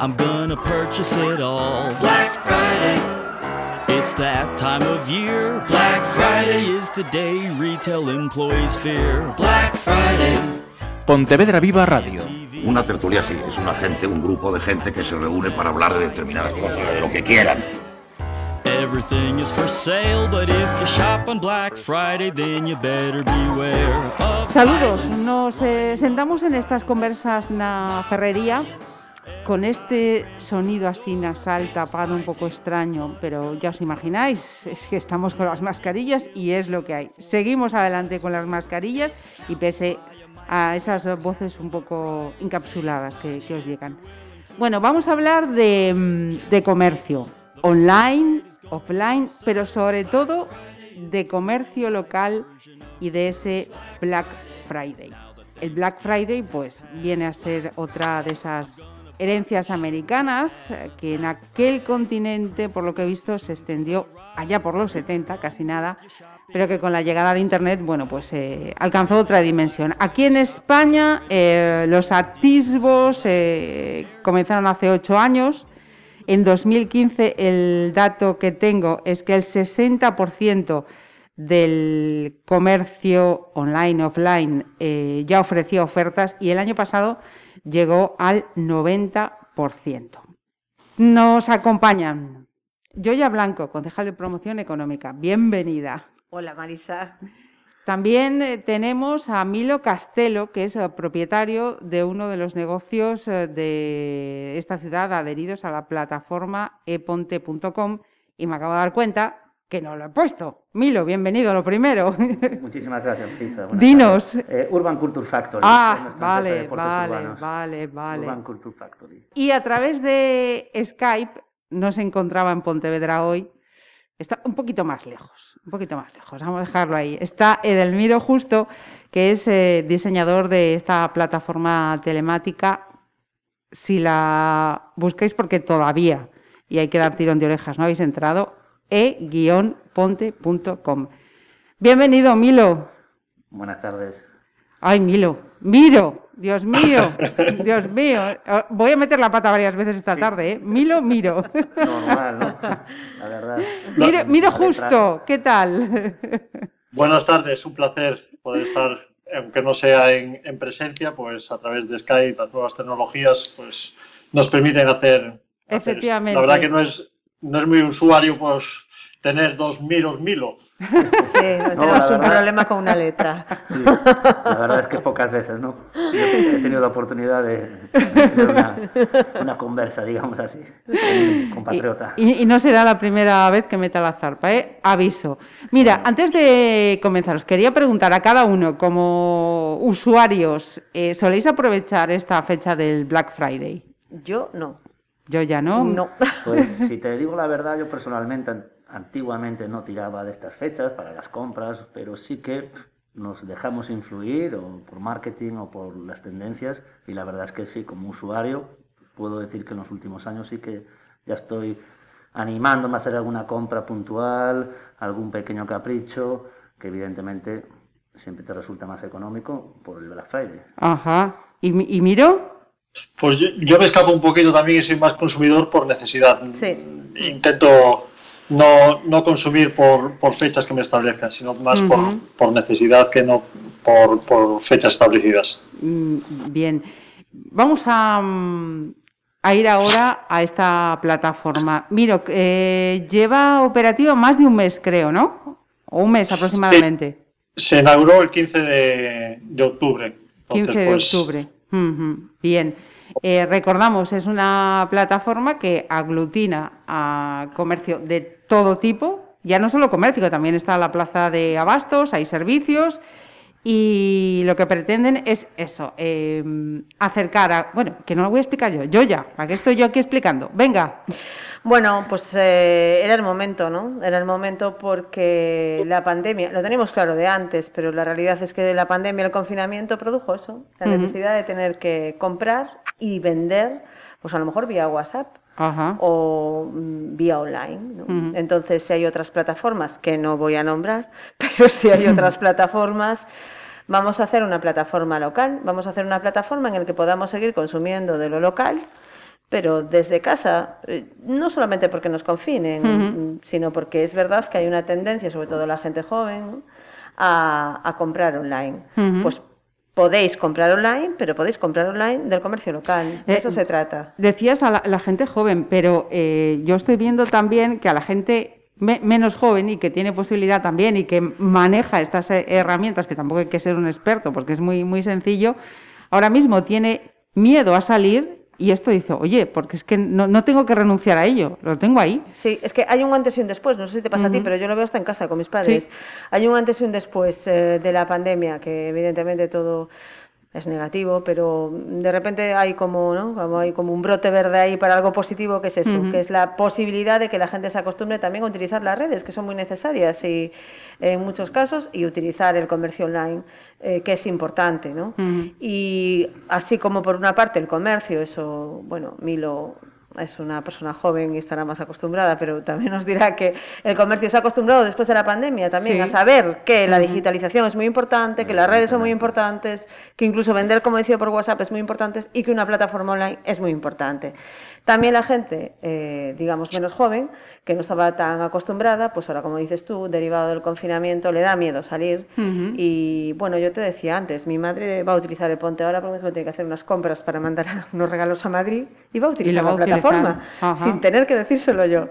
I'm gonna purchase it all. Black Friday. It's that time of year. Black Friday is the day retail employees fear. Black Friday. Pontevedra Viva Radio. Una tertulia sí, es una gente, un grupo de gente que se reúne para hablar de determinadas cosas, de lo que quieran. Everything is for sale, but if you shop on Black Friday, then you better beware of Saludos, nos eh, sentamos en estas conversas na ferrería con este sonido así nasal tapado un poco extraño, pero ya os imagináis, es que estamos con las mascarillas y es lo que hay. Seguimos adelante con las mascarillas y pese a esas voces un poco encapsuladas que, os llegan. Bueno, vamos a hablar de comercio, online, offline, pero sobre todo de comercio local y de ese Black Friday. El Black Friday pues viene a ser otra de esas herencias americanas eh, que en aquel continente, por lo que he visto, se extendió allá por los 70, casi nada, pero que con la llegada de Internet, bueno, pues eh, alcanzó otra dimensión. Aquí en España eh, los atisbos comenzaron hace ocho años. En 2015 el dato que tengo es que el 60% del comercio online, offline, eh, ya ofrecía ofertas y el año pasado llegó al 90%. Nos acompañan Yoya Blanco, concejal de promoción económica. Bienvenida. Hola Marisa. También eh, tenemos a Milo Castelo, que es eh, propietario de uno de los negocios de esta ciudad adheridos a la plataforma eponte.com y me acabo de dar cuenta que no lo he puesto. Milo, bienvenido, lo primero. Muchísimas gracias, Pisa. Dinos. Eh, Urban Culture Factory. Ah, vale, vale, urbanos. vale, vale. Urban Culture Factory. Y a través de Skype no se encontraba en Pontevedra hoy. Está un poquito más lejos, un poquito más lejos. Vamos a dejarlo ahí. Está Edelmiro Justo, que es eh, diseñador de esta plataforma telemática. Si la buscáis, porque todavía, y hay que dar tirón de orejas, no habéis entrado, e-ponte.com. Bienvenido, Milo. Buenas tardes. Ay, Milo, Miro, Dios mío, Dios mío. Voy a meter la pata varias veces esta tarde, ¿eh? Milo, Miro. Normal, ¿no? La verdad. Miro, justo, ¿qué tal? Buenas tardes, un placer poder estar, aunque no sea en, en presencia, pues a través de Skype, las nuevas tecnologías, pues nos permiten hacer. Efectivamente. La verdad que no es, no es muy usuario, pues tener dos miros Milo. Sí, no, tenemos la un verdad- problema con una letra. Sí, la verdad es que pocas veces, ¿no? Yo he tenido la oportunidad de de tener una, una conversa, digamos así, con un compatriota. Y, y no será la primera vez que meta la zarpa, ¿eh? Aviso. Mira, antes de comenzar, os quería preguntar a cada uno, como usuarios, eh, ¿soléis aprovechar esta fecha del Black Friday? Yo no. Yo ya no. No. Pues si te digo la verdad, yo personalmente an- antiguamente no tiraba de estas fechas para las compras, pero sí que nos dejamos influir o por marketing o por las tendencias y la verdad es que sí, como usuario puedo decir que en los últimos años sí que ya estoy animándome a hacer alguna compra puntual, algún pequeño capricho, que evidentemente siempre te resulta más económico por el Black Friday. Ajá. ¿Y, y Miro? Pues yo, yo me escapo un poquito también y soy más consumidor por necesidad. Sí. Intento no, no consumir por, por fechas que me establezcan, sino más por, por necesidad que no por, por fechas establecidas. Mm, Bien. Vamos a, mm, a ir ahora a esta plataforma. Miro, eh, lleva operativa más de un mes, creo, ¿no? O un mes aproximadamente. Se inauguró el 15 de, de octubre. 15 de Entonces, pues, octubre. Ujú, Bien. Eh, recordamos, es una plataforma que aglutina a comercio de todo tipo, ya no solo comercio, también está la plaza de abastos, hay servicios y lo que pretenden es eso, eh, acercar a... Bueno, que no lo voy a explicar yo, yo ya, ¿para qué estoy yo aquí explicando? Venga, Bueno, pues eh, era el momento, ¿no? Era el momento porque la pandemia, lo teníamos claro de antes, pero la realidad es que la pandemia, el confinamiento produjo eso, la necesidad de tener que comprar y vender, pues a lo mejor vía WhatsApp Ajá. o mm, vía online. Entonces, si hay otras plataformas que no voy a nombrar, pero si hay otras plataformas, vamos a hacer una plataforma local, vamos a hacer una plataforma en la que podamos seguir consumiendo de lo local pero desde casa, eh, no solamente porque nos confinen, Ujú. sino porque es verdad que hay una tendencia, sobre todo la gente joven, a, a comprar online. Pues podéis comprar online, pero podéis comprar online del comercio local. De Eh, eso se trata. Decías a la, la gente joven, pero eh, yo estoy viendo también que a la gente me- menos joven y que tiene posibilidad también y que maneja estas eh, herramientas, que tampoco hay que ser un experto porque es muy, muy sencillo, ahora mismo tiene miedo a salir y esto dice, oye, porque es que no, no tengo que renunciar a ello, lo tengo ahí. Sí, es que hay un antes y un después, no sé si te pasa a ti, pero yo lo veo hasta en casa con mis padres. Sí. Hay un antes y un después eh, de la pandemia, que evidentemente todo es negativo, pero de repente hay como, ¿no? como hay como un brote verde ahí para algo positivo, que es eso, que es la posibilidad de que la gente se acostumbre también a utilizar las redes, que son muy necesarias y en muchos casos, y utilizar el comercio online, eh, que es importante, ¿no? Y así como por una parte el comercio, eso, bueno, Milo es una persona joven y estará más acostumbrada, pero también nos dirá que el comercio se ha acostumbrado después de la pandemia también Sí. a saber que la digitalización es muy importante, que las redes son muy importantes, que incluso vender, como decía, por WhatsApp es muy importante y que una plataforma online es muy importante. También la gente, eh, digamos, menos joven, que no estaba tan acostumbrada, pues ahora, como dices tú, derivado del confinamiento, le da miedo salir. Ujú. Y bueno, yo te decía antes, mi madre va a utilizar el Ponte ahora porque tiene que hacer unas compras para mandar unos regalos a Madrid y va a utilizar va la a utilizar. plataforma Ajá. sin tener que decírselo yo.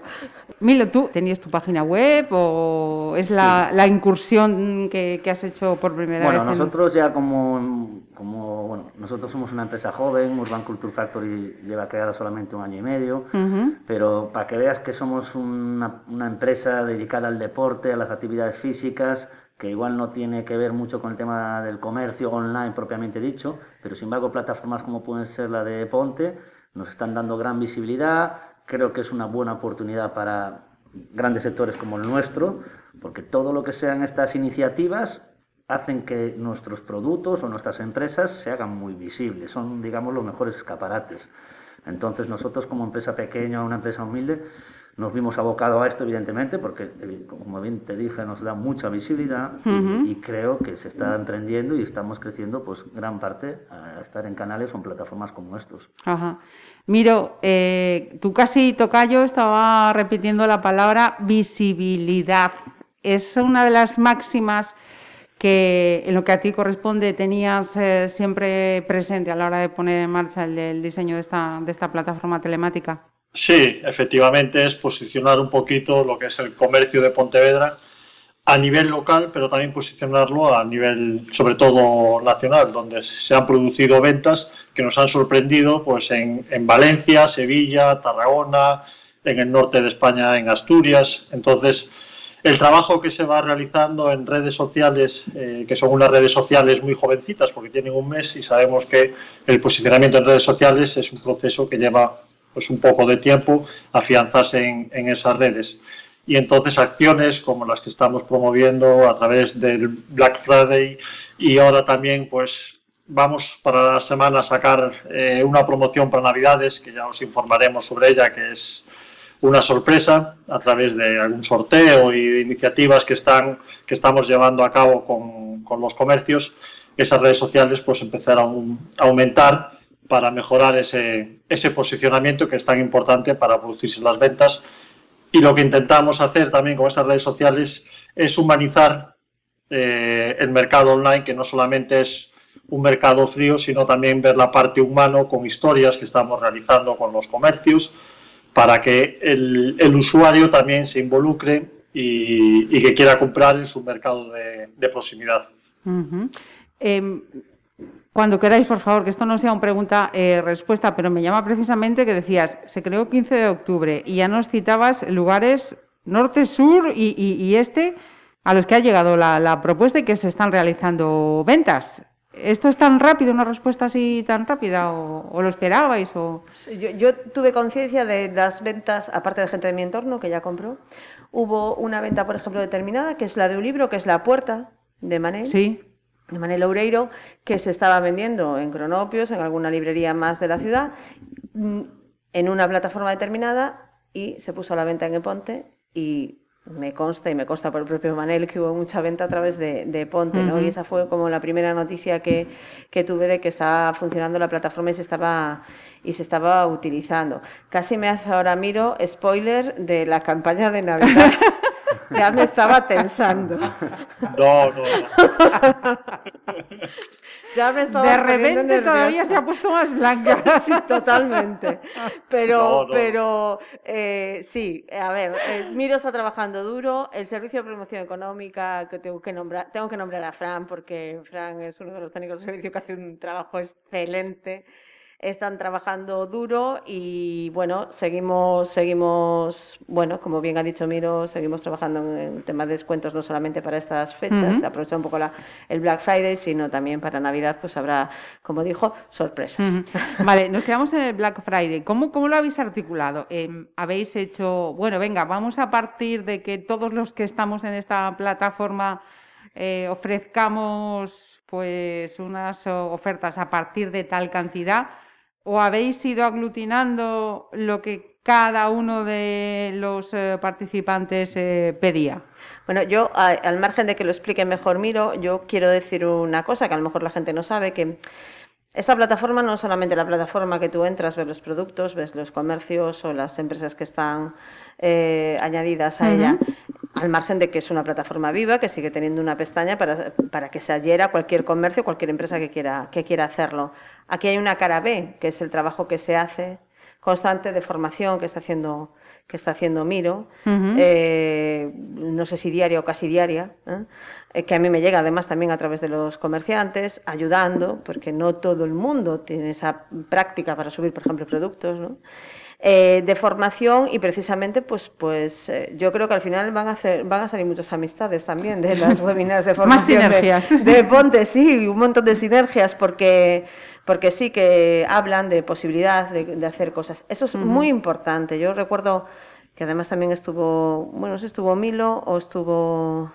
Milo, ¿tú tenías tu página web o es la, la incursión que, que has hecho por primera Bueno, vez? en- nosotros ya como, como bueno, nosotros somos una empresa joven, Urban Culture Factory lleva creada solamente un año y medio, Ujú. pero para que veas que somos una, empresa dedicada al deporte, a las actividades físicas, que igual no tiene que ver mucho con el tema del comercio online propiamente dicho, pero sin embargo plataformas como pueden ser la de Ponte nos están dando gran visibilidad, creo que es una buena oportunidad para grandes sectores como el nuestro, porque todo lo que sean estas iniciativas hacen que nuestros productos o nuestras empresas se hagan muy visibles, son, digamos, los mejores escaparates. Entonces nosotros como empresa pequeña, una empresa humilde, nos vimos abocados a esto, evidentemente, porque, como bien te dije, nos da mucha visibilidad y- y, creo que se está emprendiendo y estamos creciendo, pues, gran parte a estar en canales o en plataformas como estos. Ajá. Miro, eh, tú casi tocayo estaba repitiendo la palabra visibilidad. Es una de las máximas que en lo que a ti corresponde tenías eh, siempre presente a la hora de poner en marcha el, el diseño de esta, de esta plataforma telemática. Sí, efectivamente es posicionar un poquito lo que es el comercio de Pontevedra a nivel local, pero también posicionarlo a nivel, sobre todo nacional, donde se han producido ventas que nos han sorprendido pues en, en Valencia, Sevilla, Tarragona, en el norte de España, en Asturias. Entonces, el trabajo que se va realizando en redes sociales, eh, que son unas redes sociales muy jovencitas porque tienen un mes y sabemos que el posicionamiento en redes sociales es un proceso que lleva pues un poco de tiempo afianzarse en, en esas redes. Y entonces acciones como las que estamos promoviendo a través del Black Friday y ahora también pues vamos para la semana a sacar eh, una promoción para Navidades que ya os informaremos sobre ella que es una sorpresa a través de algún sorteo y iniciativas que están que estamos llevando a cabo con, con los comercios esas redes sociales pues empezar a aumentar para mejorar ese, posicionamiento que es tan importante para producirse las ventas y lo que intentamos hacer también con esas redes sociales es humanizar eh, el mercado online que no solamente es un mercado frío sino también ver la parte humano con historias que estamos realizando con los comercios para que el, usuario también se involucre y, que quiera comprar en su mercado de, proximidad. Cuando queráis, por favor, que esto no sea una pregunta-respuesta, eh, pero me llama precisamente que decías, se creó 15 de octubre y ya nos citabas lugares norte, sur y, y, y este a los que ha llegado la, la propuesta y que se están realizando ventas. ¿Esto es tan rápido, una respuesta así tan rápida? ¿O, o lo esperabais? O... Yo, yo tuve conciencia de las ventas, aparte de gente de mi entorno que ya compró. Hubo una venta, por ejemplo, determinada, que es la de un libro, que es La Puerta, de Manel. Sí. De Manel Oureiro, que se estaba vendiendo en Cronopios, en alguna librería más de la ciudad, en una plataforma determinada y se puso a la venta en Eponte y me consta y me consta por el propio Manel que hubo mucha venta a través de, de Ponte, ¿no? Y esa fue como la primera noticia que, que tuve de que estaba funcionando la plataforma y se estaba y se estaba utilizando. Casi me hace ahora miro spoiler de la campaña de Navidad. ya me estaba tensando. No, no, no. ya me estaba De repente todavía se ha puesto más blanca. Sí, totalmente. Pero, No, no. pero eh, sí, a ver, eh, Miro está trabajando duro. El servicio de promoción económica que tengo que nombrar, tengo que nombrar a Fran porque Fran es uno de los técnicos de servicio que hace un trabajo excelente. Están trabajando duro y bueno, seguimos, seguimos, bueno, como bien ha dicho Miro, seguimos trabajando en, temas de descuentos no solamente para estas fechas, Ujú. aprovechar un poco la, el Black Friday, sino también para Navidad, pues habrá, como dijo, sorpresas. Vale, nos quedamos en el Black Friday. ¿Cómo, cómo lo habéis articulado? Em, ¿Habéis hecho, bueno, venga, vamos a partir de que todos los que estamos en esta plataforma eh, ofrezcamos pues unas ofertas a partir de tal cantidad? ¿O habéis ido aglutinando lo que cada uno de los eh, participantes eh, pedía? Bueno, yo, a- al margen de que lo explique mejor Miro, yo quiero decir una cosa que a lo mejor la gente no sabe, que esta plataforma no es solamente la plataforma que tú entras, ves los productos, ves los comercios o las empresas que están eh, añadidas a ella, al margen de que es una plataforma viva que sigue teniendo una pestaña para, para que se adhiera cualquier comercio, cualquier empresa que quiera, que quiera hacerlo. Aquí hay una cara B, que es el trabajo que se hace constante de formación que está haciendo que está haciendo Miro, eh, no sé si diaria o casi diaria, ¿eh? Eh, que a mí me llega además también a través de los comerciantes, ayudando, porque no todo el mundo tiene esa práctica para subir, por ejemplo, productos, ¿no? Eh, de formación y precisamente pues pues eh, yo creo que al final van a hacer van a salir muchas amistades también de las webinars de Más formación de- sinergias. de Ponte, sí, un montón de sinergias porque, porque sí que hablan de posibilidad de, de hacer cosas. Eso es muy importante. Yo recuerdo que además también estuvo, bueno, no sé, estuvo Milo o estuvo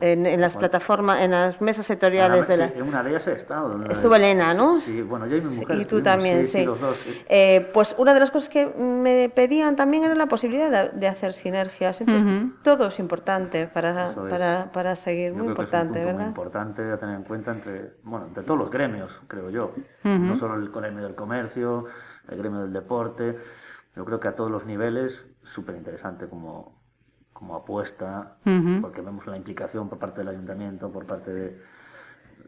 en, en las plataformas, en las mesas sectoriales de la... Sí, en una de ellas he estado. ¿no? Estuvo Elena, ¿no? Sí, bueno, yo y mi Sí, mujer. Y tú estuvimos, también, sí. sí. sí, los dos, sí. Eh, pues una de las cosas que me pedían también era la posibilidad de, de hacer sinergias. Entonces, Ujú. todo es importante para, es. para, para seguir, Yo muy creo que importante, es un punto ¿verdad? muy importante a tener en cuenta entre, bueno, entre todos los gremios, creo yo. No solo el gremio del comercio, el gremio del deporte. Yo creo que a todos los niveles, súper interesante como, como apuesta, porque vemos la implicación por parte del ayuntamiento, por parte de-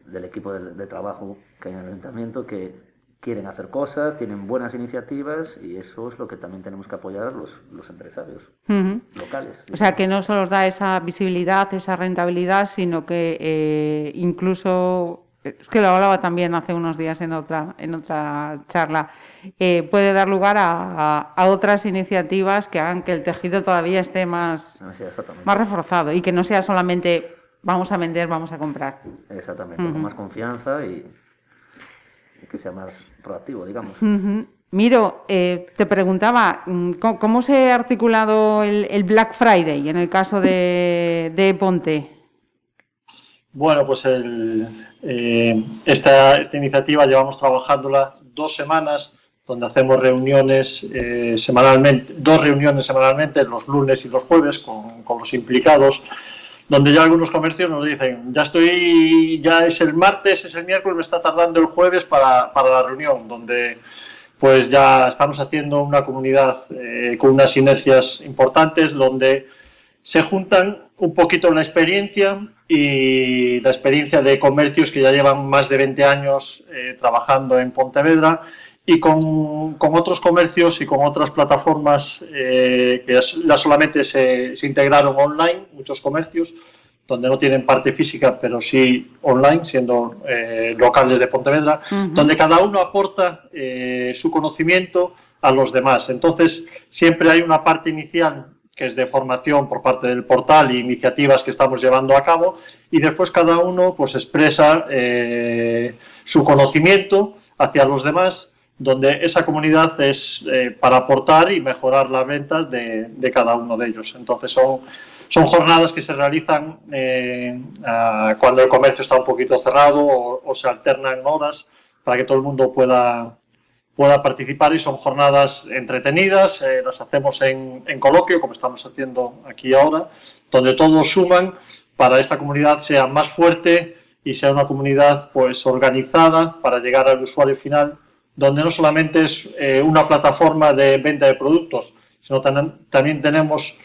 del equipo de, de trabajo que hay en el ayuntamiento, que quieren hacer cosas, tienen buenas iniciativas y eso es lo que también tenemos que apoyar los, los empresarios locales. O sea, que no solo os da esa visibilidad, esa rentabilidad, sino que eh, incluso, es que lo hablaba también hace unos días en otra, en otra charla, eh, puede dar lugar a, a- a otras iniciativas que hagan que el tejido todavía esté más, exactamente. más reforzado y que no sea solamente vamos a vender, vamos a comprar. Exactamente, con más confianza y, y que sea más proactivo, digamos. Miro, eh, te preguntaba, mm, ¿cómo, cómo se ha articulado el, el Black Friday en el caso de, de Ponte? Bueno, pues el, eh, esta, esta iniciativa llevamos trabajándola dos semanas, donde hacemos reuniones eh, semanalmente, dos reuniones semanalmente, los lunes y los jueves, con, con los implicados, donde ya algunos comercios nos dicen, ya estoy, ya es el martes, es el miércoles, me está tardando el jueves para, para la reunión, donde pues ya estamos haciendo una comunidad eh, con unas sinergias importantes, donde se juntan un poquito la experiencia y la experiencia de comercios que ya llevan más de 20 años eh, trabajando en Pontevedra y con, con otros comercios y con otras plataformas eh, que ya- solamente se, se integraron online, muchos comercios, donde no tienen parte física, pero sí online, siendo eh, locales de Pontevedra, donde cada uno aporta su conocimiento a los demás. Entonces, siempre hay una parte inicial que es de formación por parte del portal y iniciativas que estamos llevando a cabo, y después cada uno pues expresa eh, su conocimiento hacia los demás, donde esa comunidad es eh, para aportar y mejorar las ventas de, cada uno de ellos. Entonces son, son jornadas que se realizan eh, cuando el comercio está un poquito cerrado o, o se alternan horas para que todo el mundo pueda, pueda participar y son jornadas entretenidas, eh, las hacemos en, en coloquio, como estamos haciendo aquí ahora, donde todos suman para esta comunidad sea más fuerte y sea una comunidad pues organizada para llegar al usuario final, donde no solamente es eh, una plataforma de venta de productos, sino también tenemos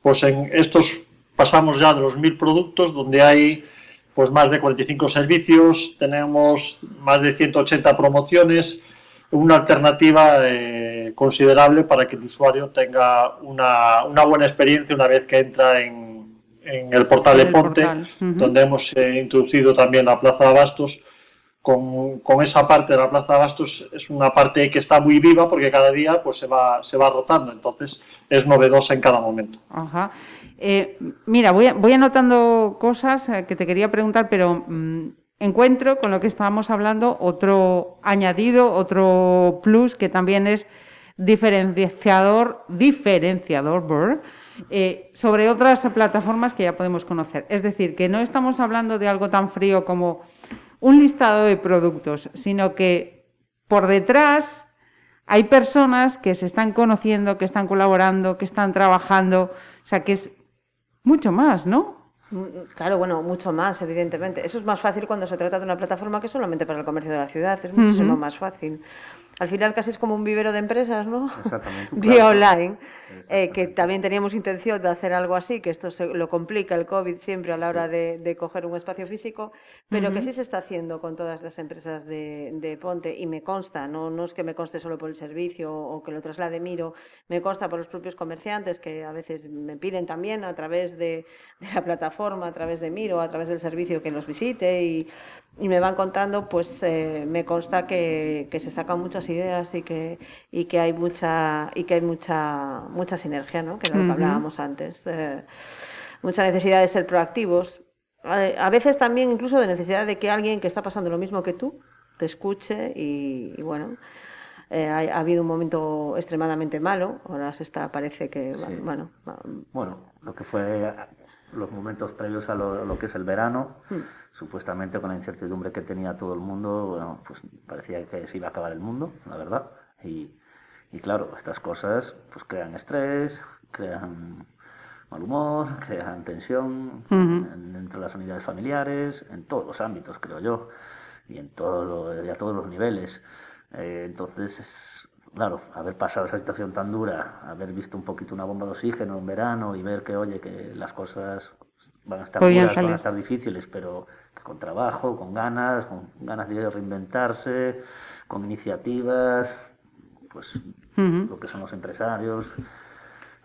pues en estos pasamos ya de los mil productos donde hay pues más de 45 servicios, tenemos más de 180 promociones, una alternativa eh, considerable para que el usuario tenga una, una, buena experiencia una vez que entra en, en el portal de Ponte, donde hemos eh, introducido también la Plaza de Abastos. Con, con, esa parte de la Plaza de Abastos es una parte que está muy viva porque cada día pues se va, se va rotando, entonces es novedosa en cada momento. Ajá. Eh, mira, voy, voy, anotando cosas que te quería preguntar, pero mm, encuentro con lo que estábamos hablando otro añadido, otro plus que también es diferenciador, diferenciador eh, sobre otras plataformas que ya podemos conocer. Es decir, que no estamos hablando de algo tan frío como un listado de productos, sino que por detrás hay personas que se están conociendo, que están colaborando, que están trabajando, o sea, que es mucho más, ¿no? Claro, bueno, mucho más, evidentemente. Eso es más fácil cuando se trata de una plataforma que solamente para el comercio de la ciudad. Es muchísimo más fácil al final casi es como un vivero de empresas, ¿no? Exactamente. Vía online, eh, que también teníamos intención de hacer algo así, que esto se, lo complica el COVID siempre a la hora de, coger un espacio físico, pero que sí se está haciendo con todas las empresas de, Ponte y me consta, no, no es que me conste solo por el servicio o que lo traslade Miro, me consta por los propios comerciantes que a veces me piden también a través de, la plataforma, a través de Miro, a través del servicio que los visite y, me van contando, pues eh, me consta que, que se sacan muchas ideas y que, y que hay mucha y que hay mucha mucha sinergia, ¿no? que es lo que hablábamos antes. Eh, mucha necesidad de ser proactivos. A, veces también incluso de necesidad de que alguien que está pasando lo mismo que tú te escuche y, bueno. Eh, ha, habido un momento extremadamente malo, ahora se está, parece que, bueno... Bueno, lo que fue los momentos previos a lo, que es el verano, mm. supuestamente con la incertidumbre que tenía todo el mundo, bueno, pues parecía que se iba a acabar el mundo, la verdad. Y, y claro, estas cosas pues crean estrés, crean mal humor, crean tensión dentro de las unidades familiares, en todos los ámbitos, creo yo, y en todo a todos los niveles. Eh, entonces, claro, haber pasado esa situación tan dura, haber visto un poquito una bomba de oxígeno en verano y ver que, oye, que las cosas van a estar duras, van a estar difíciles, pero que con trabajo, con ganas, con ganas de reinventarse, con iniciativas, pues lo que son los empresarios,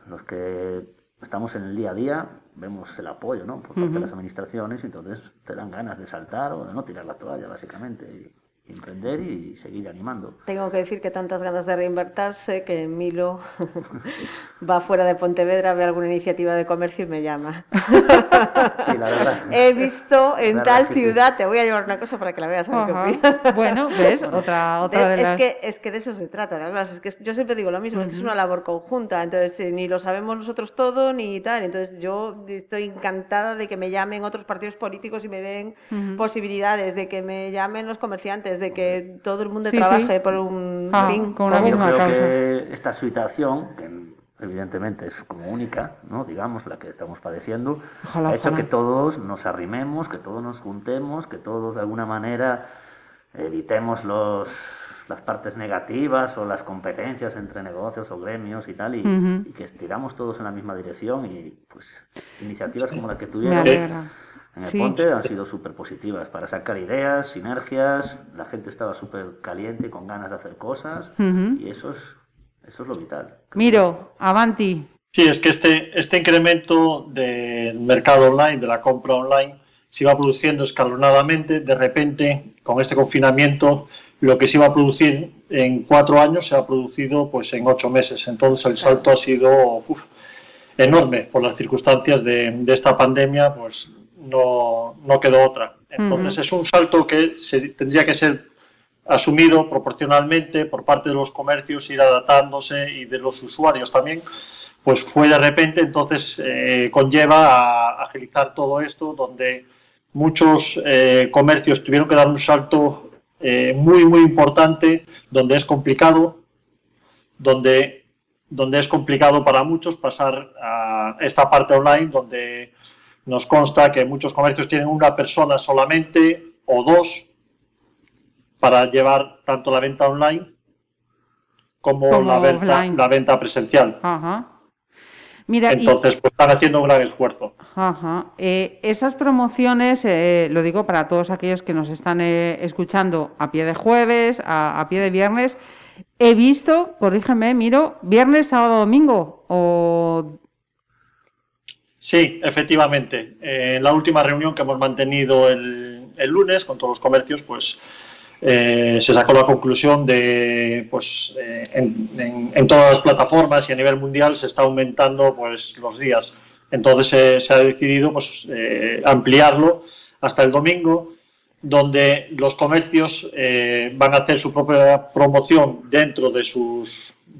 los que estamos en el día a día, vemos el apoyo ¿no? por parte de las administraciones y entonces te dan ganas de saltar o de no tirar la toalla, básicamente emprender y seguir animando. Tengo que decir que tantas ganas de reinvertirse que Milo va fuera de Pontevedra, ve alguna iniciativa de comercio y me llama. Sí, la verdad. He visto en tal ciudad, te voy a llevar una cosa para que la veas. bueno, ves, otra, otra de, las... Es que, es que de eso se trata, además, es que yo siempre digo lo mismo, es que es una labor conjunta, entonces eh, ni lo sabemos nosotros todo ni tal, entonces yo estoy encantada de que me llamen otros partidos políticos y me den posibilidades, de que me llamen los comerciantes, de que todo el mundo trabaje por un ah, fin. Con una misma creo causa. Que esta situación, que evidentemente es como única, ¿no? digamos, la que estamos padeciendo, ha hecho que todos nos arrimemos, que todos nos juntemos, que todos de alguna manera evitemos los las partes negativas o las competencias entre negocios o gremios y tal, y, que estiramos todos en la misma dirección y pues iniciativas como la que tuvieron en el Ponte han sido súper positivas para sacar ideas, sinergias, la gente estaba súper caliente, con ganas de hacer cosas y eso es, eso es lo vital. Miro, avanti. Sí, es que este, este incremento del mercado online, de la compra online, se iba produciendo escalonadamente. De repente, con este confinamiento, lo que se iba a producir en cuatro años se ha producido pues en ocho meses. Entonces el salto ha sido enorme por las circunstancias de, de esta pandemia. Pues no, no quedó otra. Entonces es un salto que se, tendría que ser asumido proporcionalmente por parte de los comercios, ir adaptándose y de los usuarios también, pues fue de repente, entonces eh, conlleva a agilizar todo esto, donde muchos eh, comercios tuvieron que dar un salto eh, muy, muy importante, donde es complicado, donde donde es complicado para muchos pasar a esta parte online, donde nos consta que muchos comercios tienen una persona solamente o dos para llevar tanto la venta online como, Como la, venta, la venta presencial. Ajá. Mira, y- Entonces, pues, están haciendo un gran esfuerzo. Ajá. Eh, esas promociones, eh, lo digo para todos aquellos que nos están eh, escuchando a pie de jueves, a, a pie de viernes, he visto, corrígeme, miro, viernes, sábado, domingo, o... Sí, efectivamente. Eh, en la última reunión que hemos mantenido el, el lunes con todos los comercios, pues eh, se sacó la conclusión de, pues, eh, en, en- todas las plataformas y a nivel mundial se está aumentando, pues, los días. Entonces eh, se ha decidido, pues, eh, ampliarlo hasta el domingo, donde los comercios eh, van a hacer su propia promoción dentro de sus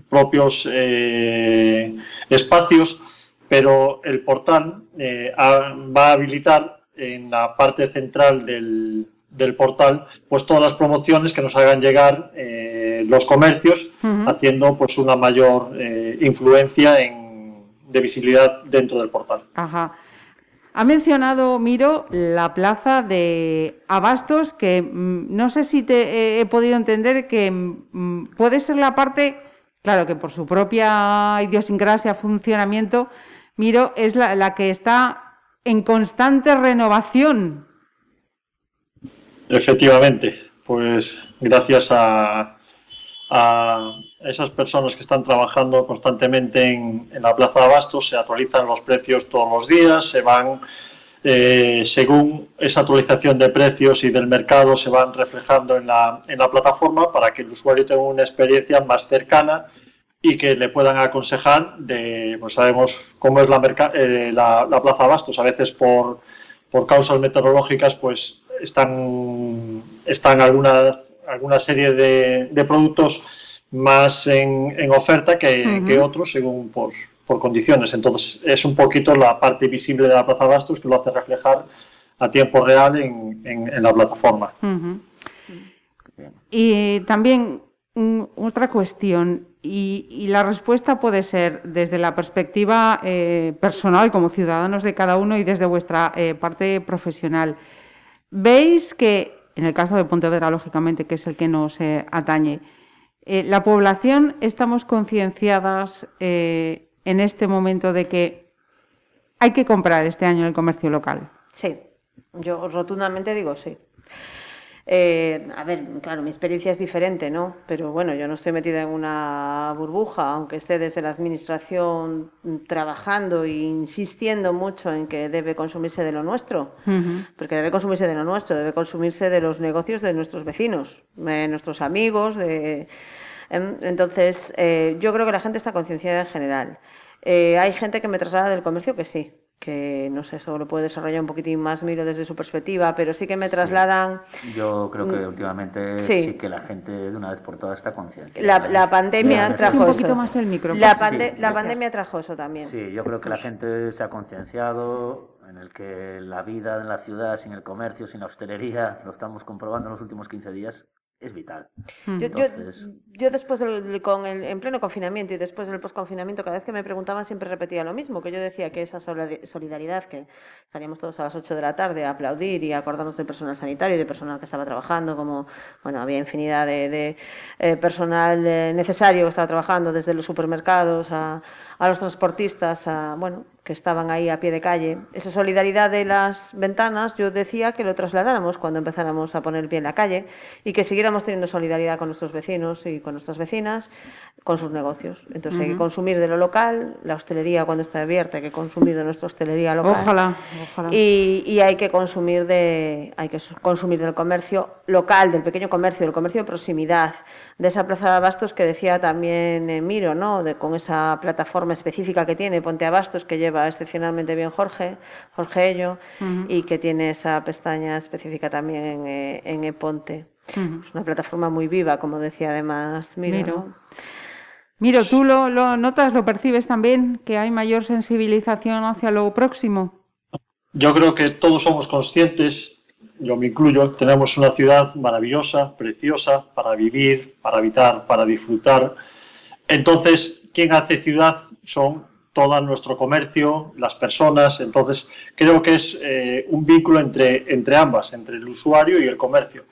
propios eh, espacios, pero el portal eh, va a habilitar en la parte central del, del portal pues todas las promociones que nos hagan llegar eh, los comercios, haciendo pues una mayor eh, influencia en, de visibilidad dentro del portal. Ajá. Ha mencionado, Miro, la plaza de Abastos, que mm, no sé si te he- he podido entender que mm, puede ser la parte, claro que por su propia idiosincrasia, funcionamiento, Miro es la, la que está en constante renovación. Efectivamente, pues gracias a, a esas personas que están trabajando constantemente en, en la Plaza de Abastos, se actualizan los precios todos los días, se van, eh, según esa actualización de precios y del mercado, se van reflejando en la, en la plataforma para que el usuario tenga una experiencia más cercana y que le puedan aconsejar de, pues sabemos cómo es la, merca- eh, la, la Plaza de Abastos, a veces por, por causas meteorológicas, pues están, están alguna, alguna serie de, de productos más en, en oferta que, otros según por, por condiciones. Entonces es un poquito la parte visible de la Plaza de Abastos que lo hace reflejar a tiempo real en, en- en la plataforma. Y también mm, otra cuestión, y, la respuesta puede ser desde la perspectiva eh, personal como ciudadanos de cada uno y desde vuestra eh, parte profesional. ¿Veis que, en el caso de Pontevedra, lógicamente, que es el que nos atañe, eh, la población estamos concienciadas en este momento de que hay que comprar este año el comercio local? Sí, yo rotundamente digo sí. Eh, a ver, claro, mi experiencia es diferente, ¿no? Pero bueno, yo no estoy metida en una burbuja, aunque esté desde la administración trabajando e insistiendo mucho en que debe consumirse de lo nuestro, porque debe consumirse de lo nuestro, debe consumirse de los negocios de nuestros vecinos, de nuestros amigos, de... Em, Entonces, eh, yo creo que la gente está concienciada en general. Eh, hay gente que me traslada del comercio que sí, que no sé, eso lo puede desarrollar un poquitín más, miro desde su perspectiva, pero sí que me trasladan Yo creo que últimamente Sí. sí, que la gente de una vez por todas está consciente. la, la pandemia trajo Un eso. poquito más el micro. La, pande- Sí, la pandemia trajo eso también. Sí, yo creo que la gente se ha concienciado en el que la vida en la ciudad, sin el comercio, sin la hostelería, lo estamos comprobando en los últimos 15 días, es vital. Mm. Yo, yo, Entonces- yo después del, con el, en pleno confinamiento y después del posconfinamiento, cada vez que me preguntaban siempre repetía lo mismo, que yo decía que esa solid- solidaridad, que salíamos todos a las 8 de la tarde a aplaudir y a acordarnos del personal sanitario y de personal que estaba trabajando, como, bueno, había infinidad de, de, eh, personal eh, necesario que estaba trabajando, desde los supermercados a, a los transportistas, a, bueno, que estaban ahí a pie de calle. Esa solidaridad de las ventanas, yo decía que lo trasladáramos cuando empezáramos a poner pie en la calle y que siguiéramos teniendo solidaridad con nuestros vecinos y con nuestras vecinas, con sus negocios. Entonces hay que consumir de lo local, la hostelería cuando está abierta hay que consumir de nuestra hostelería local. Ojalá, ojalá. Y, y hay que consumir de hay que su- consumir del comercio local, del pequeño comercio, del comercio de proximidad, de esa plaza de abastos que decía también eh, Miro, ¿no? De, con esa plataforma específica que tiene Ponte Abastos que lleva excepcionalmente bien Jorge, Jorge Ello, y que tiene esa pestaña específica también en, eh, en ePonte. Es una plataforma muy viva, como decía además Miro. Miro. ¿no? Miro, ¿tú lo, lo notas, lo percibes también, que hay mayor sensibilización hacia lo próximo? Yo creo que todos somos conscientes, yo me incluyo, tenemos una ciudad maravillosa, preciosa, para vivir, para habitar, para disfrutar. Entonces, quien hace ciudad son todo nuestro comercio, las personas. Entonces, creo que es eh, un vínculo entre, entre ambas, entre el usuario y el comercio.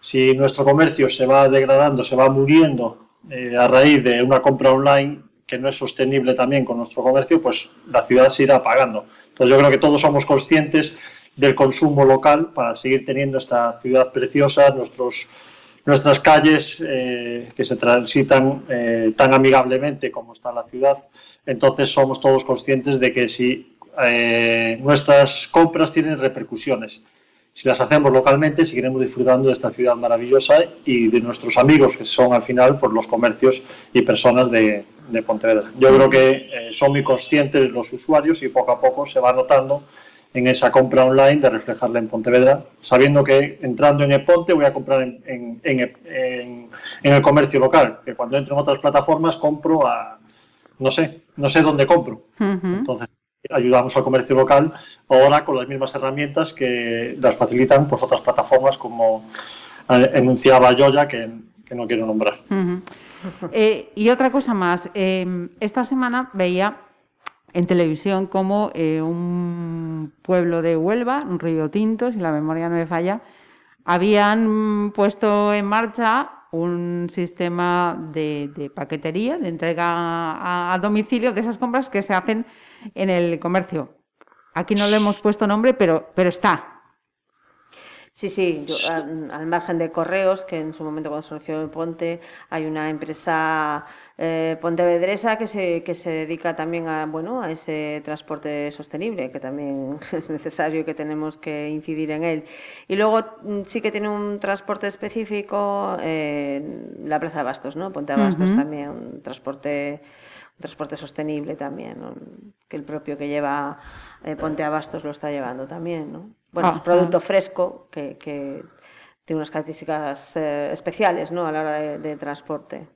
Si nuestro comercio se va degradando, se va muriendo eh, a raíz de una compra online que no es sostenible también con nuestro comercio, pues la ciudad se irá apagando. Entonces, yo creo que todos somos conscientes del consumo local para seguir teniendo esta ciudad preciosa, nuestros, nuestras calles eh, que se transitan tan amigablemente como está la ciudad entonces somos todos conscientes de que si eh, nuestras compras tienen repercusiones, si las hacemos localmente, seguiremos disfrutando de esta ciudad maravillosa y de nuestros amigos, que son al final por los comercios y personas de, Pontevedra. Yo creo que eh, son muy conscientes los usuarios y poco a poco se va notando en esa compra online de reflejarla en Pontevedra, sabiendo que entrando en Eponte voy a comprar en el comercio local, que cuando entro en otras plataformas compro a, no sé, no sé dónde compro. Entonces, ayudamos al comercio local ahora con las mismas herramientas que las facilitan pues, otras plataformas como eh, enunciaba Yoya, que, que no quiero nombrar. Eh, y otra cosa más, em, esta semana veía en televisión como eh, un pueblo de Huelva, un río Tinto, si la memoria no me falla, habían puesto en marcha un sistema de, paquetería, de entrega a, domicilio de esas compras que se hacen en el comercio. Aquí no le hemos puesto nombre, pero, pero está. Sí, sí, al, margen de correos, que en su momento cuando se anunció Ponte, hay una empresa eh, pontevedresa que se, que se dedica también a, bueno, a ese transporte sostenible, que también es necesario y que tenemos que incidir en él. Y luego mm, sí que tiene un transporte específico en la Plaza de Bastos, ¿no? Ponte Abastos también, un transporte transporte sostenible también, que el propio que lleva eh, Ponte Abastos lo está llevando también, ¿no? Bueno, es producto fresco que, que tiene unas características eh, especiales, ¿no? A la hora de, transporte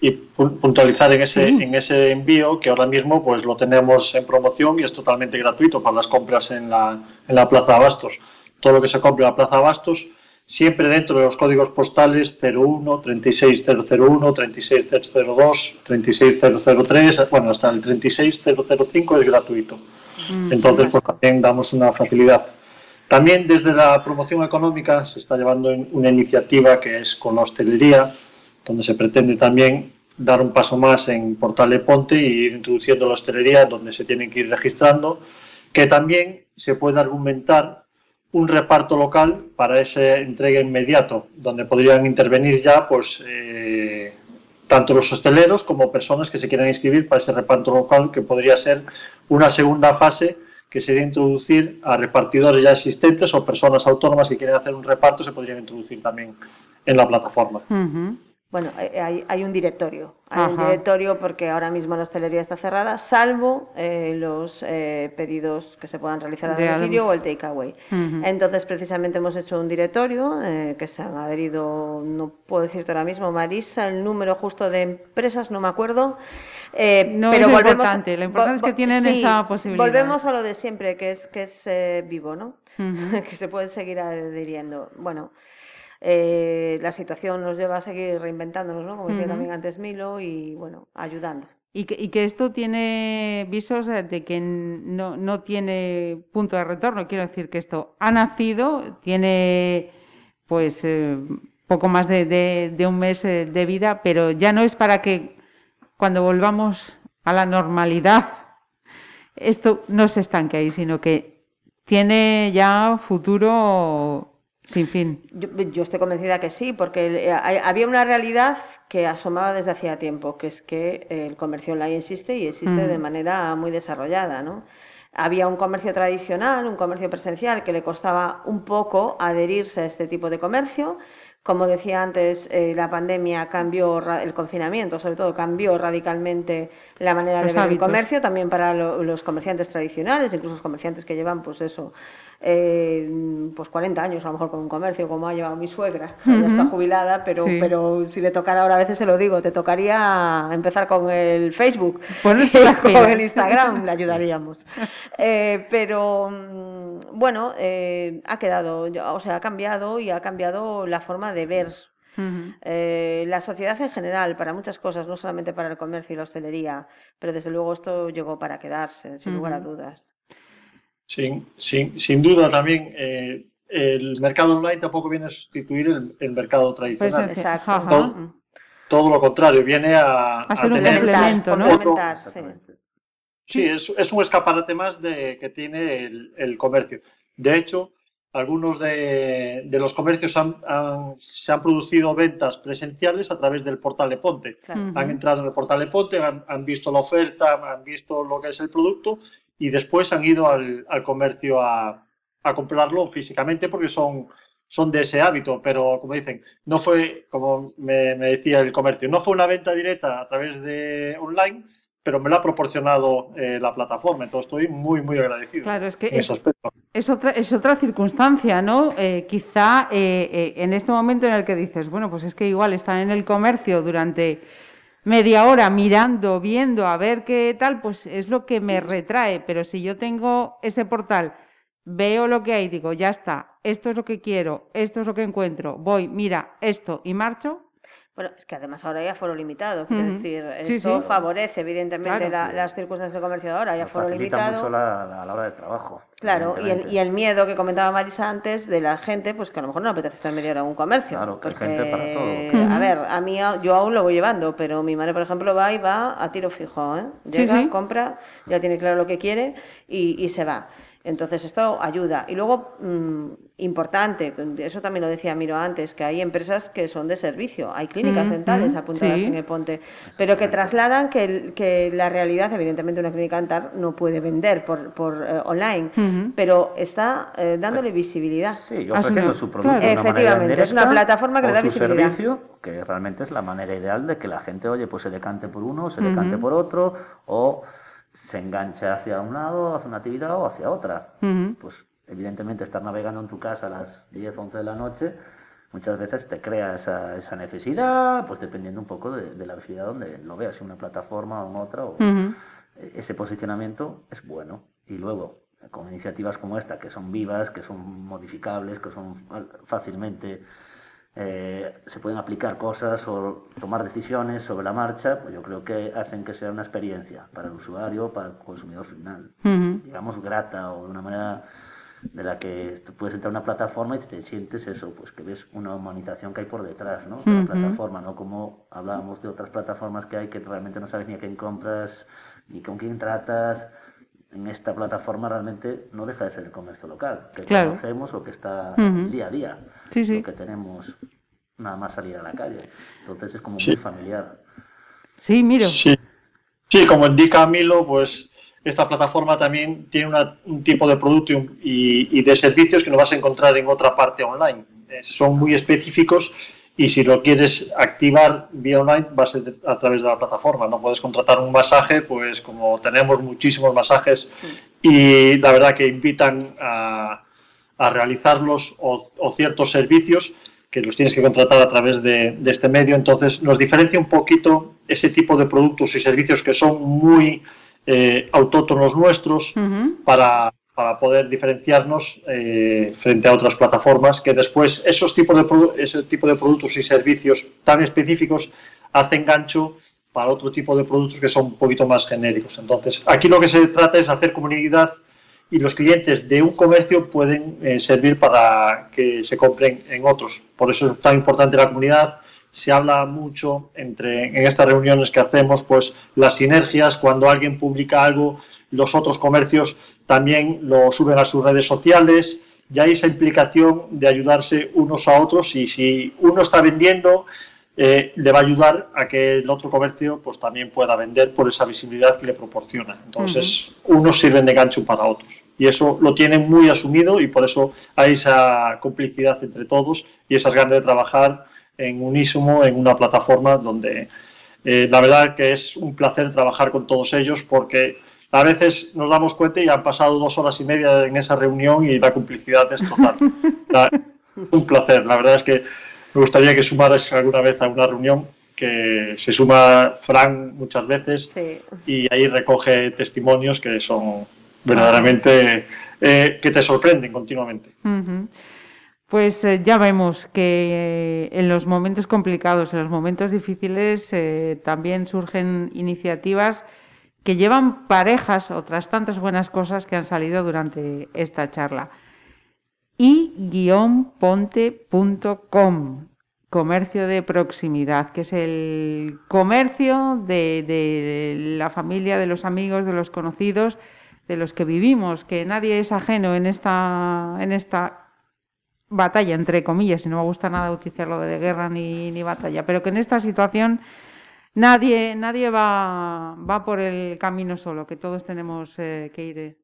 y puntualizar en ese, en ese envío que ahora mismo pues lo tenemos en promoción y es totalmente gratuito para las compras en la, en la Plaza Abastos. Todo lo que se compre en la Plaza Abastos, siempre dentro de los códigos postales 01, 36001, 36002, 36003, bueno, hasta el 36005 es gratuito. Mm, Entonces, pues también damos una facilidad. También desde la promoción económica se está llevando una iniciativa que es con hostelería, donde se pretende también dar un paso más en Portal de Ponte y ir introduciendo la hostelería donde se tienen que ir registrando, que también se puede argumentar un reparto local para ese entrega inmediato, donde podrían intervenir ya pues eh, tanto los hosteleros como personas que se quieran inscribir para ese reparto local, que podría ser una segunda fase que sería introducir a repartidores ya existentes o personas autónomas que quieren hacer un reparto, se podrían introducir también en la plataforma. Bueno, hay, un directorio. Hay un directorio porque ahora mismo la hostelería está cerrada, salvo eh, los eh, pedidos que se puedan realizar a domicilio o el takeaway. Entonces, precisamente hemos hecho un directorio eh, que se han adherido, no puedo decirte ahora mismo, Marisa, el número justo de empresas, no me acuerdo. no pero es importante, lo importante es que tienen esa posibilidad. Volvemos a lo de siempre, que es, que es vivo, ¿no? que se puede seguir adhiriendo. Bueno. Eh, la situación nos lleva a seguir reinventándonos, ¿no? Como decía también antes Milo, y bueno, ayudando. Y que, y que, esto tiene visos de que no, no, tiene punto de retorno. Quiero decir que esto ha nacido, tiene pues eh, poco más de, de, un mes eh, de vida, pero ya no es para que cuando volvamos a la normalidad esto no se estanque ahí, sino que tiene ya futuro sin fin. Yo, estoy convencida que sí, porque eh, había una realidad que asomaba desde hacía tiempo, que es que el comercio online existe y existe de manera muy desarrollada, ¿no? Había un comercio tradicional, un comercio presencial que le costaba un poco adherirse a este tipo de comercio. Como decía antes, eh, la pandemia cambió, el confinamiento sobre todo cambió radicalmente la manera de ver el comercio, también para los comerciantes tradicionales, incluso los comerciantes que llevan, pues eso, eh, pues 40 años a lo mejor con un comercio, como ha llevado mi suegra, ya está jubilada, pero, pero si le tocara ahora, a veces se lo digo, te tocaría empezar con el Facebook, con el Instagram, le ayudaríamos. Eh, pero mm, bueno, eh, ha quedado, o sea, ha cambiado y ha cambiado la forma de ver Eh, la sociedad en general, para muchas cosas, no solamente para el comercio y la hostelería, pero desde luego esto llegó para quedarse, sin lugar a dudas. Sin, sin, sin duda también eh, el mercado online tampoco viene a sustituir el, mercado tradicional. Exacto. Todo, lo contrario, viene a, a ser un complemento, ¿no? Sí, es, es, un escaparate más de, que tiene el, el comercio. De hecho, algunos de, de los comercios han, se han producido ventas presenciales a través del portal de Ponte. Han entrado en el portal de Ponte, han, han, visto la oferta, han visto lo que es el producto y después han ido al, al comercio a, a, comprarlo físicamente porque son, son de ese hábito. Pero como dicen, no fue, como me, me decía el comercio, no fue una venta directa a través de online, pero me lo ha proporcionado eh, la plataforma, entonces estoy muy, muy agradecido. Claro, es que es, es, otra, es otra circunstancia, ¿no? Eh, quizá eh, en este momento en el que dices, bueno, pues es que igual están en el comercio durante media hora mirando, viendo, a ver qué tal, pues es lo que me retrae, pero si yo tengo ese portal, veo lo que hay, digo, ya está, esto es lo que quiero, esto es lo que encuentro, voy, mira, esto y marcho, bueno, es que además ahora hay aforo limitado, quiero decir, esto favorece evidentemente las circunstancias de comercio de ahora, hay aforo limitado. mucho la, la, hora de trabajo. Claro, y el, y el, miedo que comentaba Marisa antes de la gente, pues que a lo mejor no apetece estar media hora en un comercio. Claro, que hay gente para todo. A ver, a mí yo aún lo voy llevando, pero mi madre, por ejemplo, va y va a tiro fijo, ¿eh? Llega, compra, ya tiene claro lo que quiere y, y se va. Entonces, esto ayuda. Y luego, mm, importante, eso también lo decía Miro antes, que hay empresas que son de servicio, hay clínicas mm, dentales mm, apuntadas en el Ponte, pero que trasladan que, que, la realidad, evidentemente una clínica dental no puede vender por, por eh, online, pero está eh, dándole visibilidad. Sí, ofreciendo su producto. Efectivamente, es una plataforma que le da visibilidad. Servicio, que realmente es la manera ideal de que la gente, oye, pues se decante por uno, se decante por otro, o se engancha hacia un lado, hacia una actividad o hacia otra. Pues evidentemente estar navegando en tu casa a las 10, 11 de la noche, muchas veces te crea esa, esa necesidad, pues dependiendo un poco de, la visibilidad donde lo veas, si una plataforma o en otra, o ese posicionamiento es bueno. Y luego, con iniciativas como esta, que son vivas, que son modificables, que son fácilmente eh, se pueden aplicar cosas o tomar decisiones sobre la marcha, pues yo creo que hacen que sea una experiencia para el usuario, para el consumidor final, digamos, grata o de una manera de la que tú puedes entrar a una plataforma y te sientes eso, pues que ves una humanización que hay por detrás, ¿no? De la plataforma, ¿no? Como hablábamos de otras plataformas que hay que realmente no sabes ni a quién compras, ni con quién tratas. En esta plataforma realmente no deja de ser el comercio local, que conocemos o que está día a día sí, sí. que tenemos nada más salir a la calle. Entonces es como muy familiar. Sí, miro. Sí. sí, como indica Milo, pues esta plataforma también tiene un tipo de producto y, de servicios que no vas a encontrar en otra parte online. Eh, son muy específicos y si lo quieres activar vía online va a ser a través de la plataforma. No puedes contratar un masaje, pues como tenemos muchísimos masajes y la verdad que invitan a a realizarlos o, ciertos servicios que los tienes que contratar a través de, este medio. Entonces, nos diferencia un poquito ese tipo de productos y servicios que son muy eh, autóctonos nuestros para, poder diferenciarnos eh, frente a otras plataformas que después esos tipos de, ese tipo de productos y servicios tan específicos hacen gancho para otro tipo de productos que son un poquito más genéricos. Entonces, aquí lo que se trata es hacer comunidad y los clientes de un comercio pueden eh, servir para que se compren en otros. Por eso es tan importante la comunidad. Se habla mucho entre, en estas reuniones que hacemos, pues las sinergias, cuando alguien publica algo, los otros comercios también lo suben a sus redes sociales y hay esa implicación de ayudarse unos a otros y si uno está vendiendo, eh, le va a ayudar a que el otro comercio pues también pueda vender por esa visibilidad que le proporciona. Entonces, unos sirven de gancho para otros y eso lo tienen muy asumido y por eso hay esa complicidad entre todos y esas ganas de trabajar en unísono en una plataforma donde eh, la verdad que es un placer trabajar con todos ellos porque a veces nos damos cuenta y han pasado dos horas y media en esa reunión y la complicidad es total. un placer, la verdad es que me gustaría que sumaras alguna vez a una reunión que se suma Fran muchas veces y ahí recoge testimonios que son verdaderamente eh, que te sorprenden continuamente. Pues eh, ya vemos que eh, en los momentos complicados, en los momentos difíciles, también surgen iniciativas que llevan parejas otras tantas buenas cosas que han salido durante esta charla. y-ponte.com, comercio de proximidad, que es el comercio de la familia, de los amigos, de los conocidos, de los que vivimos, que nadie es ajeno en esta, en esta batalla, entre comillas, y no me gusta nada utilizarlo de guerra ni, ni batalla, pero que en esta situación nadie, nadie va, va por el camino solo, que todos tenemos eh, que ir eh,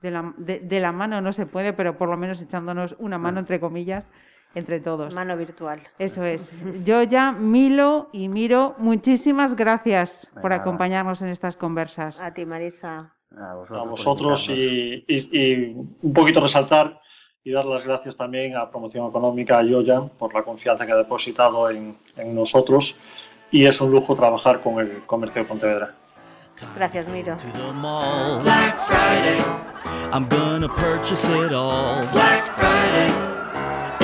de la, de, de la mano, no se puede, pero por lo menos echándonos una mano, entre comillas, entre todos. Mano virtual. Eso es. Yo ya, Milo y Miro, muchísimas gracias por acompañarnos en estas conversas. A ti, Marisa. A vosotros, a por vosotros y, y- y un poquito resaltar y dar las gracias también a Promoción Económica, a Yoya, por la confianza que ha depositado en, en nosotros y es un lujo trabajar con el comercio de Pontevedra. Gracias, Miro. Black Friday, I'm gonna purchase it all. Black Friday,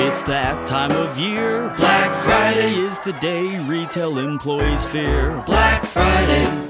it's that time of year. Black Friday is the day retail employees fear. Black Friday.